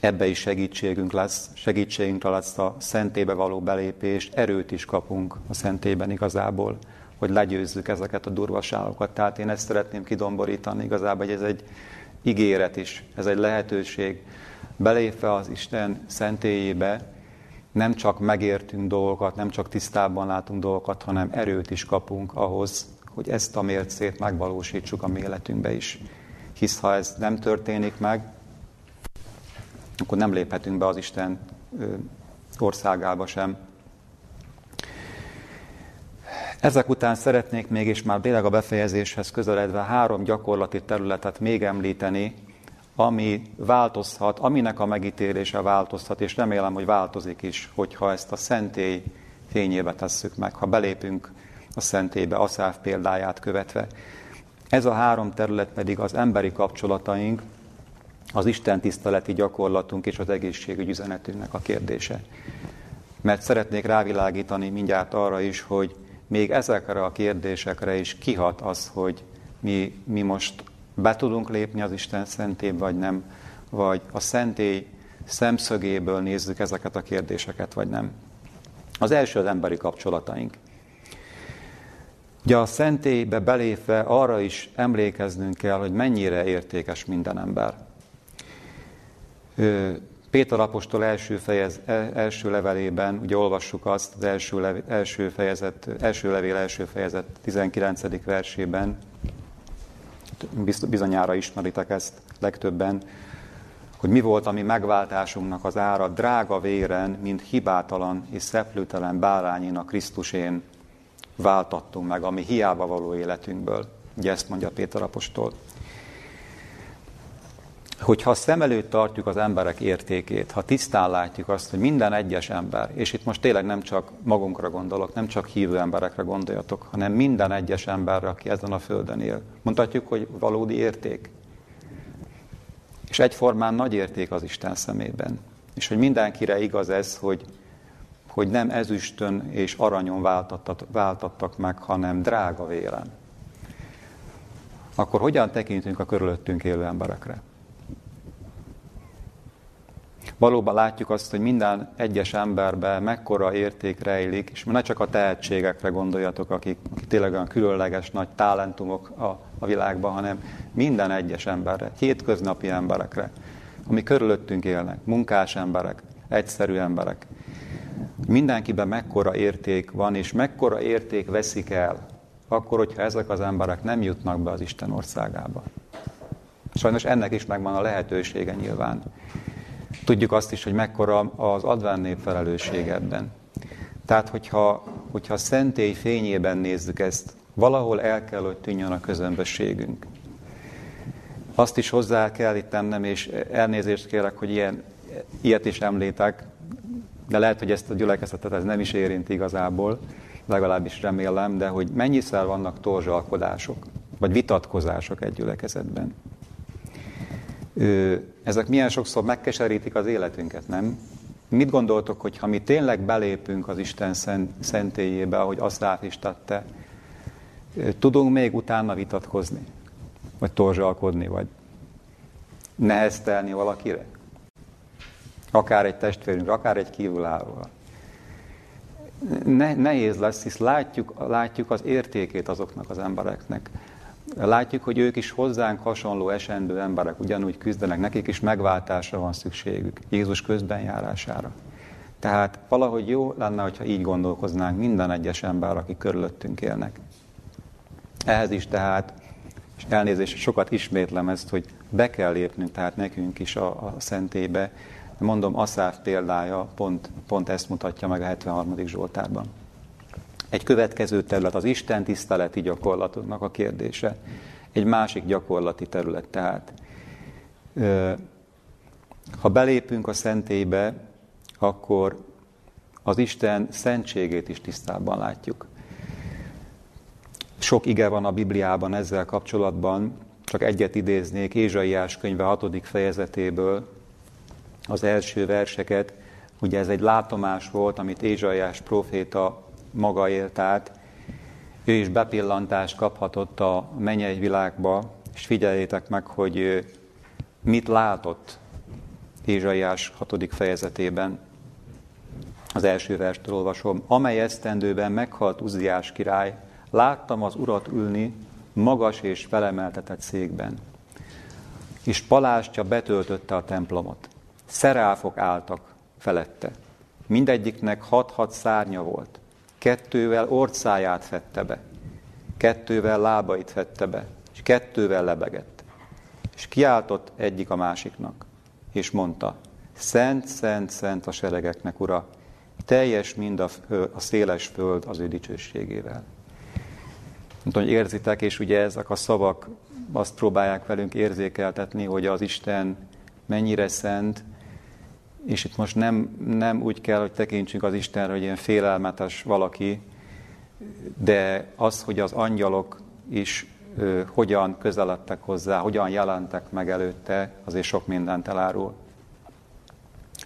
ebbe is segítségünk lesz, segítségünkre lesz a szentébe való belépést, erőt is kapunk a szentében igazából, hogy legyőzzük ezeket a durvaságokat. Tehát én ezt szeretném kidomborítani igazából, hogy ez egy ígéret is, ez egy lehetőség. Belépve az Isten szentélyébe nem csak megértünk dolgokat, nem csak tisztában látunk dolgokat, hanem erőt is kapunk ahhoz, hogy ezt a mércét megvalósítsuk a mi életünkbe is. Hisz ha ez nem történik meg, akkor nem léphetünk be az Isten országába sem. Ezek után szeretnék mégis már tényleg a befejezéshez közeledve három gyakorlati területet még említeni, ami változhat, aminek a megítélése változhat, és remélem, hogy változik is, hogyha ezt a szentély fényébe tesszük meg, ha belépünk a szentélybe, Aszáv példáját követve. Ez a három terület pedig az emberi kapcsolataink, az Isten tiszteleti gyakorlatunk és az egészségügy üzenetünknek a kérdése. Mert szeretnék rávilágítani mindjárt arra is, hogy még ezekre a kérdésekre is kihat az, hogy mi, mi most be tudunk lépni az Isten szentébe, vagy nem, vagy a szentély szemszögéből nézzük ezeket a kérdéseket, vagy nem. Az első az emberi kapcsolataink. Ugye a szentélybe belépve arra is emlékeznünk kell, hogy mennyire értékes minden ember. Péter apostol első, fejez, e, első levelében, ugye olvassuk azt az első, lev, első, fejezet, első levél első fejezet 19. versében, bizonyára ismeritek ezt legtöbben, hogy mi volt a mi megváltásunknak az ára, drága véren, mint hibátalan és szeplőtelen bárányin a Krisztusén váltattunk meg, ami hiába való életünkből. Ugye ezt mondja Péter apostol hogyha szem előtt tartjuk az emberek értékét, ha tisztán látjuk azt, hogy minden egyes ember, és itt most tényleg nem csak magunkra gondolok, nem csak hívő emberekre gondoljatok, hanem minden egyes emberre, aki ezen a földön él. Mondhatjuk, hogy valódi érték. És egyformán nagy érték az Isten szemében. És hogy mindenkire igaz ez, hogy, hogy nem ezüstön és aranyon váltattak, váltattak meg, hanem drága vélen. Akkor hogyan tekintünk a körülöttünk élő emberekre? Valóban látjuk azt, hogy minden egyes emberben mekkora érték rejlik, és ne csak a tehetségekre gondoljatok, akik, akik tényleg olyan különleges nagy talentumok a, a világban, hanem minden egyes emberre, hétköznapi emberekre, ami körülöttünk élnek, munkás emberek, egyszerű emberek. Mindenkiben mekkora érték van, és mekkora érték veszik el, akkor, hogyha ezek az emberek nem jutnak be az Isten országába. Sajnos ennek is megvan a lehetősége nyilván. Tudjuk azt is, hogy mekkora az adván nép felelősség ebben. Tehát, hogyha, hogyha a szentély fényében nézzük ezt, valahol el kell, hogy tűnjön a közömbösségünk. Azt is hozzá kell itt tennem, és elnézést kérek, hogy ilyen, ilyet is említek, de lehet, hogy ezt a gyülekezetet ez nem is érint igazából, legalábbis remélem, de hogy mennyiszer vannak torzsalkodások, vagy vitatkozások egy gyülekezetben ezek milyen sokszor megkeserítik az életünket, nem? Mit gondoltok, hogy ha mi tényleg belépünk az Isten szentélyébe, ahogy Aszráf is tette, tudunk még utána vitatkozni? Vagy torzsalkodni, vagy neheztelni valakire? Akár egy testvérünk, akár egy kívülállóval. Ne, nehéz lesz, hisz látjuk, látjuk az értékét azoknak az embereknek. Látjuk, hogy ők is hozzánk hasonló esendő emberek, ugyanúgy küzdenek, nekik is megváltásra van szükségük, Jézus közbenjárására. Tehát valahogy jó lenne, hogyha így gondolkoznánk minden egyes ember, aki körülöttünk élnek. Ehhez is tehát, és elnézést, sokat ismétlem ezt, hogy be kell lépnünk, tehát nekünk is a, a szentébe. Mondom, Aszáf példája pont, pont ezt mutatja meg a 73. Zsoltárban. Egy következő terület az Isten tiszteleti gyakorlatoknak a kérdése. Egy másik gyakorlati terület tehát. Ha belépünk a szentélybe, akkor az Isten szentségét is tisztában látjuk. Sok ige van a Bibliában ezzel kapcsolatban, csak egyet idéznék Ézsaiás könyve 6. fejezetéből, az első verseket. Ugye ez egy látomás volt, amit Ézsaiás proféta maga élt át. Ő is bepillantást kaphatott a mennyei világba, és figyeljétek meg, hogy mit látott Ézsaiás 6. fejezetében. Az első verstől olvasom. Amely esztendőben meghalt Uziás király, láttam az urat ülni magas és felemeltetett székben. És palástja betöltötte a templomot. Szeráfok álltak felette. Mindegyiknek hat-hat szárnya volt. Kettővel orcáját fette be, kettővel lábait fette be, és kettővel lebegett. És kiáltott egyik a másiknak, és mondta, Szent, szent, szent a seregeknek, Ura, teljes mind a, a széles föld az ő dicsőségével. Nem hogy érzitek, és ugye ezek a szavak azt próbálják velünk érzékeltetni, hogy az Isten mennyire szent, és itt most nem, nem úgy kell, hogy tekintsünk az Istenre, hogy ilyen félelmetes valaki, de az, hogy az angyalok is ö, hogyan közeledtek hozzá, hogyan jelentek meg előtte, azért sok mindent elárul.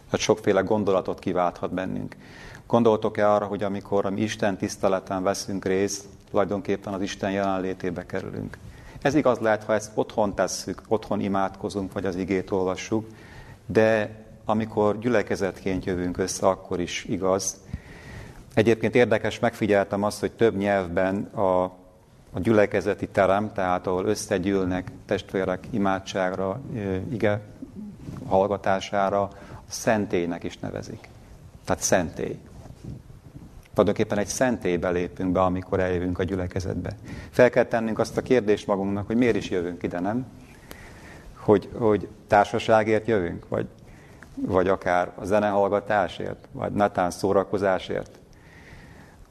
Tehát sokféle gondolatot kiválthat bennünk. Gondoltok-e arra, hogy amikor a mi Isten tiszteleten veszünk részt, tulajdonképpen az Isten jelenlétébe kerülünk. Ez igaz lehet, ha ezt otthon tesszük, otthon imádkozunk, vagy az igét olvassuk, de amikor gyülekezetként jövünk össze, akkor is igaz. Egyébként érdekes, megfigyeltem azt, hogy több nyelvben a, a gyülekezeti terem, tehát ahol összegyűlnek testvérek imádságra, ige hallgatására, a szentélynek is nevezik. Tehát szentély. Tulajdonképpen egy szentélybe lépünk be, amikor eljövünk a gyülekezetbe. Fel kell tennünk azt a kérdést magunknak, hogy miért is jövünk ide, nem? Hogy, hogy társaságért jövünk, vagy vagy akár a zenehallgatásért, vagy netán szórakozásért.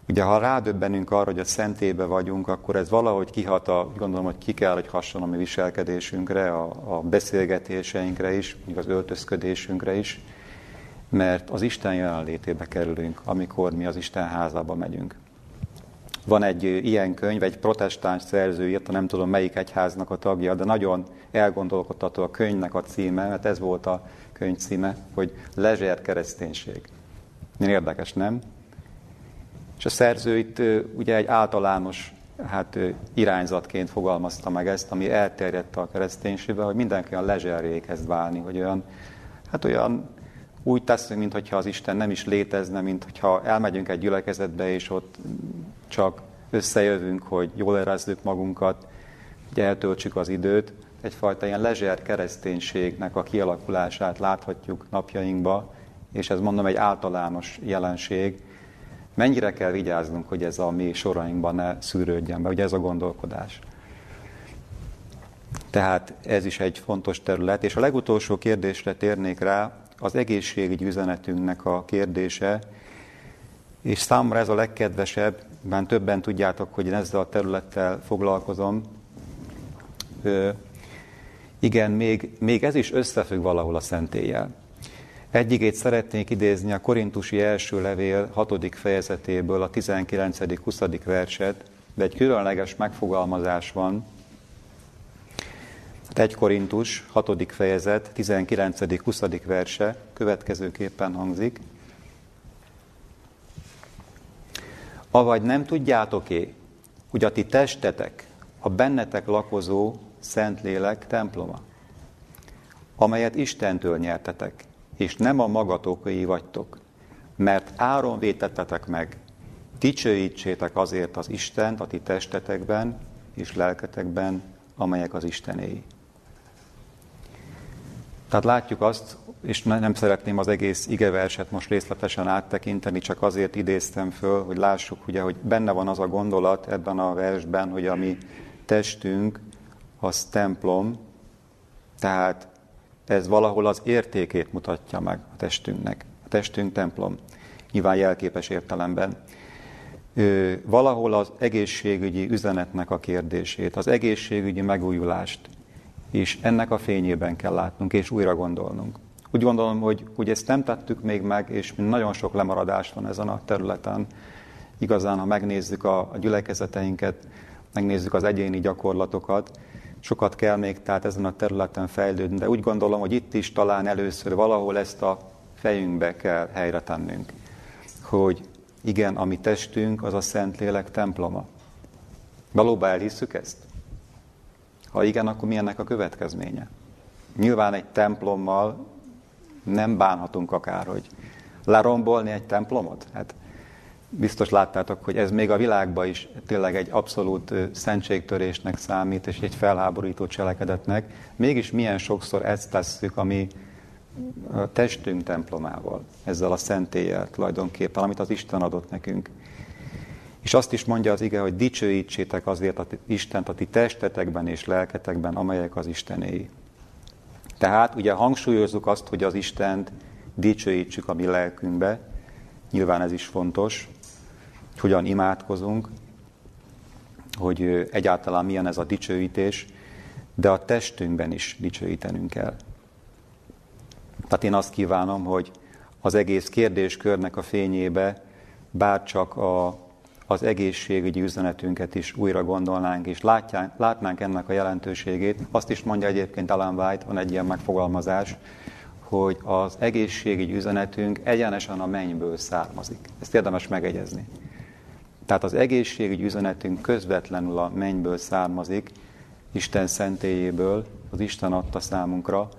Ugye, ha rádöbbenünk arra, hogy a szentébe vagyunk, akkor ez valahogy kihat, a, gondolom, hogy ki kell, hogy hasson a mi viselkedésünkre, a, a beszélgetéseinkre is, még az öltözködésünkre is, mert az Isten jelenlétébe kerülünk, amikor mi az Isten házába megyünk. Van egy ilyen könyv, egy protestáns szerző írta, nem tudom melyik egyháznak a tagja, de nagyon elgondolkodható a könyvnek a címe, mert ez volt a könyv címe, hogy Lezsér kereszténység. Milyen érdekes, nem? És a szerző itt ugye egy általános hát, irányzatként fogalmazta meg ezt, ami elterjedt a kereszténységbe, hogy mindenki olyan lezserré kezd válni, hogy olyan, hát olyan úgy teszünk, mintha az Isten nem is létezne, mintha elmegyünk egy gyülekezetbe, és ott csak összejövünk, hogy jól érezzük magunkat, hogy eltöltsük az időt, egyfajta ilyen lezser kereszténységnek a kialakulását láthatjuk napjainkba, és ez mondom egy általános jelenség. Mennyire kell vigyáznunk, hogy ez a mi sorainkban ne szűrődjön be, ugye ez a gondolkodás. Tehát ez is egy fontos terület. És a legutolsó kérdésre térnék rá, az egészségügyi üzenetünknek a kérdése, és számomra ez a legkedvesebb, mert többen tudjátok, hogy én ezzel a területtel foglalkozom. Igen, még, még ez is összefügg valahol a szentéllyel. Egyigét szeretnék idézni a Korintusi első levél 6. fejezetéből, a 19.-20. verset, de egy különleges megfogalmazás van. Hát 1 Korintus 6. fejezet 19.-20. verse következőképpen hangzik. Avagy nem tudjátok-é, hogy a ti testetek, a bennetek lakozó Szentlélek temploma, amelyet Istentől nyertetek, és nem a magatokai vagytok, mert áron vétettetek meg, dicsőítsétek azért az Istent a ti testetekben és lelketekben, amelyek az Istenéi. Tehát látjuk azt, és nem szeretném az egész igeverset most részletesen áttekinteni, csak azért idéztem föl, hogy lássuk, ugye, hogy benne van az a gondolat ebben a versben, hogy a mi testünk az templom, tehát ez valahol az értékét mutatja meg a testünknek. A testünk templom, nyilván jelképes értelemben. Valahol az egészségügyi üzenetnek a kérdését, az egészségügyi megújulást, és ennek a fényében kell látnunk, és újra gondolnunk. Úgy gondolom, hogy, hogy ezt nem tettük még meg, és nagyon sok lemaradás van ezen a területen. Igazán, ha megnézzük a, a gyülekezeteinket, megnézzük az egyéni gyakorlatokat, sokat kell még tehát ezen a területen fejlődni, de úgy gondolom, hogy itt is talán először valahol ezt a fejünkbe kell helyre tennünk, hogy igen, a mi testünk az a Szentlélek temploma. Valóban elhisszük ezt? Ha igen, akkor mi ennek a következménye? Nyilván egy templommal nem bánhatunk akár, hogy lerombolni egy templomot. Hát biztos láttátok, hogy ez még a világban is tényleg egy abszolút szentségtörésnek számít, és egy felháborító cselekedetnek. Mégis milyen sokszor ezt tesszük, ami a testünk templomával, ezzel a szentéllyel tulajdonképpen, amit az Isten adott nekünk. És azt is mondja az ige, hogy dicsőítsétek azért a Istent a ti testetekben és lelketekben, amelyek az Istenéi. Tehát ugye hangsúlyozzuk azt, hogy az Istent dicsőítsük a mi lelkünkbe, nyilván ez is fontos, hogyan imádkozunk, hogy egyáltalán milyen ez a dicsőítés, de a testünkben is dicsőítenünk kell. Tehát én azt kívánom, hogy az egész kérdéskörnek a fényébe bárcsak a, az egészségügyi üzenetünket is újra gondolnánk, és látjánk, látnánk ennek a jelentőségét. Azt is mondja egyébként Alan White, van egy ilyen megfogalmazás, hogy az egészségügyi üzenetünk egyenesen a mennyből származik. Ezt érdemes megegyezni. Tehát az egészségügyi üzenetünk közvetlenül a mennyből származik, Isten szentélyéből, az Isten adta számunkra,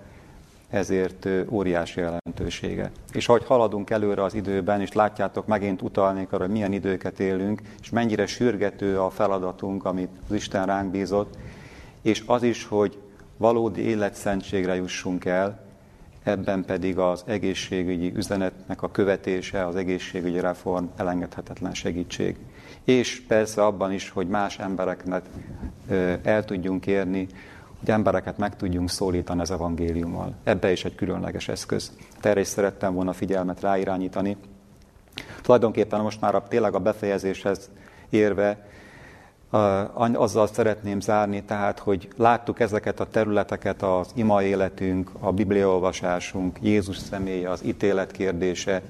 ezért óriási jelentősége. És ahogy haladunk előre az időben, és látjátok, megint utalnék arra, hogy milyen időket élünk, és mennyire sürgető a feladatunk, amit az Isten ránk bízott, és az is, hogy valódi életszentségre jussunk el, ebben pedig az egészségügyi üzenetnek a követése, az egészségügyi reform elengedhetetlen segítség. És persze abban is, hogy más embereknek el tudjunk érni, hogy embereket meg tudjunk szólítani az evangéliummal. Ebbe is egy különleges eszköz. Erre is szerettem volna figyelmet ráirányítani. Tulajdonképpen most már a, tényleg a befejezéshez érve azzal szeretném zárni, tehát, hogy láttuk ezeket a területeket, az ima életünk, a bibliaolvasásunk, Jézus személye, az ítélet kérdése,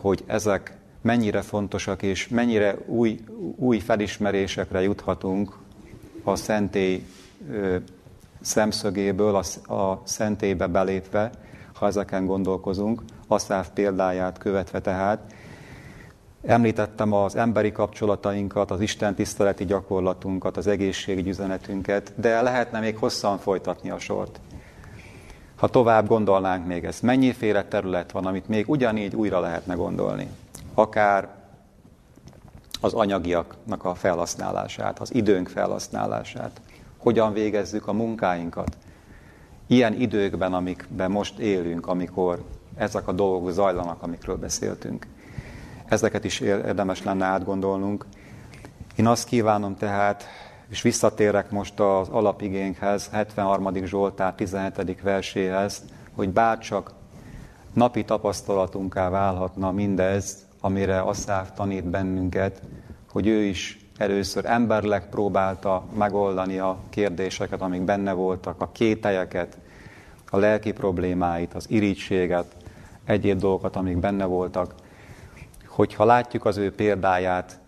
hogy ezek mennyire fontosak, és mennyire új, új felismerésekre juthatunk a szentély szemszögéből, a, a szentélybe belépve, ha ezeken gondolkozunk, Asszáv példáját követve tehát. Említettem az emberi kapcsolatainkat, az Isten tiszteleti gyakorlatunkat, az egészségügyi üzenetünket, de lehetne még hosszan folytatni a sort. Ha tovább gondolnánk még ezt, mennyiféle terület van, amit még ugyanígy újra lehetne gondolni. Akár az anyagiaknak a felhasználását, az időnk felhasználását, hogyan végezzük a munkáinkat. Ilyen időkben, amikben most élünk, amikor ezek a dolgok zajlanak, amikről beszéltünk. Ezeket is érdemes lenne átgondolnunk. Én azt kívánom tehát, és visszatérek most az alapigénkhez, 73. Zsoltár 17. verséhez, hogy bárcsak napi tapasztalatunká válhatna mindez, amire Asszáv tanít bennünket, hogy ő is először emberleg próbálta megoldani a kérdéseket, amik benne voltak, a kételyeket, a lelki problémáit, az irítséget, egyéb dolgokat, amik benne voltak. Hogyha látjuk az ő példáját,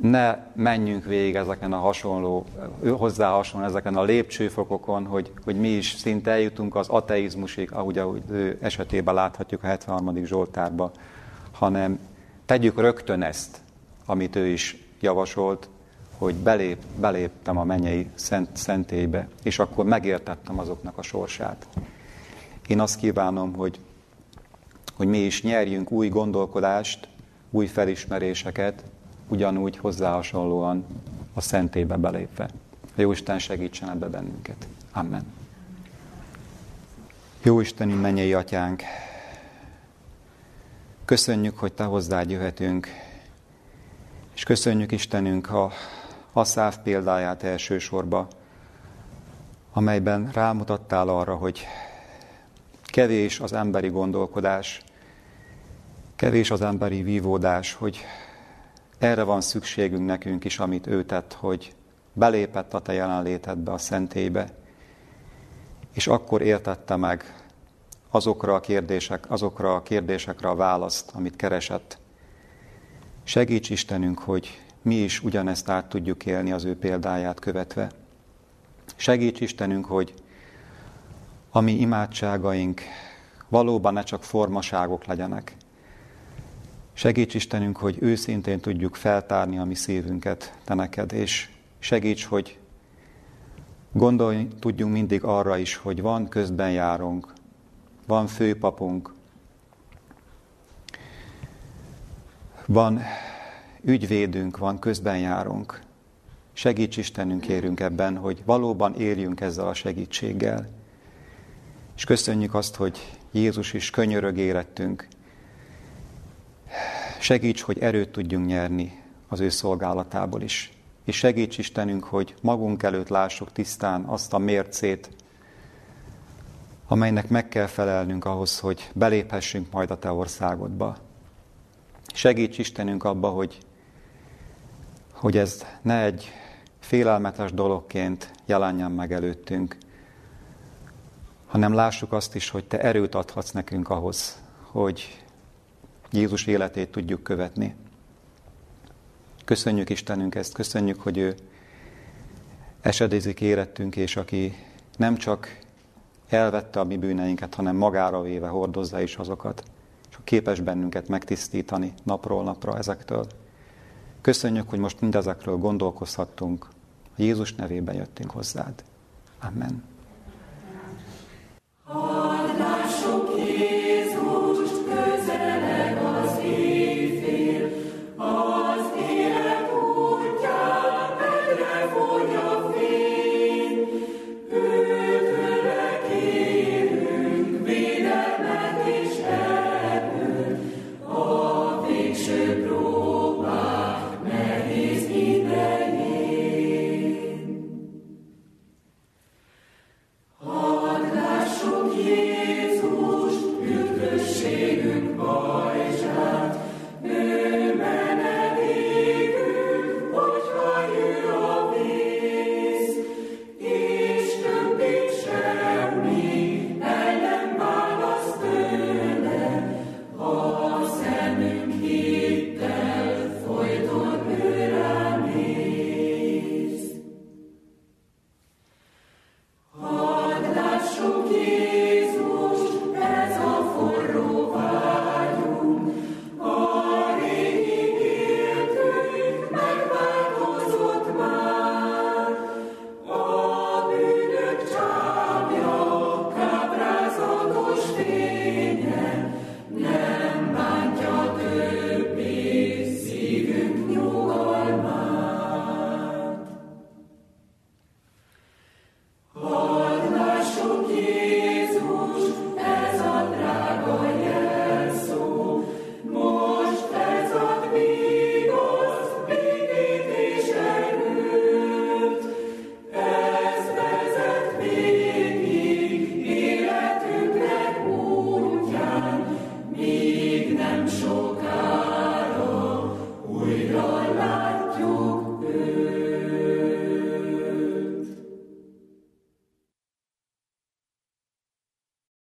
ne menjünk végig ezeken a hasonló, hozzá hasonló ezeken a lépcsőfokokon, hogy, hogy mi is szinte eljutunk az ateizmusig, ahogy, ahogy ő esetében láthatjuk a 73. Zsoltárba, hanem tegyük rögtön ezt, amit ő is javasolt, hogy belép, beléptem a mennyei szent, szentélybe, és akkor megértettem azoknak a sorsát. Én azt kívánom, hogy, hogy mi is nyerjünk új gondolkodást, új felismeréseket, ugyanúgy hozzá hasonlóan a szentébe belépve. A Jóisten segítsen ebbe bennünket. Amen. Jó Isteni mennyei atyánk, köszönjük, hogy Te hozzád jöhetünk, és köszönjük Istenünk a, a száv példáját elsősorba, amelyben rámutattál arra, hogy kevés az emberi gondolkodás, kevés az emberi vívódás, hogy erre van szükségünk nekünk is, amit ő tett, hogy belépett a te jelenlétedbe, a szentélybe, és akkor értette meg azokra a, kérdések, azokra a kérdésekre a választ, amit keresett. Segíts Istenünk, hogy mi is ugyanezt át tudjuk élni az ő példáját követve. Segíts Istenünk, hogy a mi imádságaink valóban ne csak formaságok legyenek, Segíts Istenünk, hogy őszintén tudjuk feltárni a mi szívünket Te neked, és segíts, hogy gondolj tudjunk mindig arra is, hogy van közben járunk, van főpapunk, van ügyvédünk, van közben járunk. Segíts Istenünk, kérünk ebben, hogy valóban érjünk ezzel a segítséggel. És köszönjük azt, hogy Jézus is könyörög érettünk, Segíts, hogy erőt tudjunk nyerni az ő szolgálatából is. És segíts Istenünk, hogy magunk előtt lássuk tisztán azt a mércét, amelynek meg kell felelnünk ahhoz, hogy beléphessünk majd a Te országodba. Segíts Istenünk abba, hogy, hogy ez ne egy félelmetes dologként jelenjen meg előttünk, hanem lássuk azt is, hogy Te erőt adhatsz nekünk ahhoz, hogy Jézus életét tudjuk követni. Köszönjük Istenünk ezt, köszönjük, hogy ő esedézik érettünk, és aki nem csak elvette a mi bűneinket, hanem magára véve hordozza is azokat, és képes bennünket megtisztítani napról napra ezektől. Köszönjük, hogy most mindezekről gondolkozhattunk. Jézus nevében jöttünk hozzád. Amen. Jézus,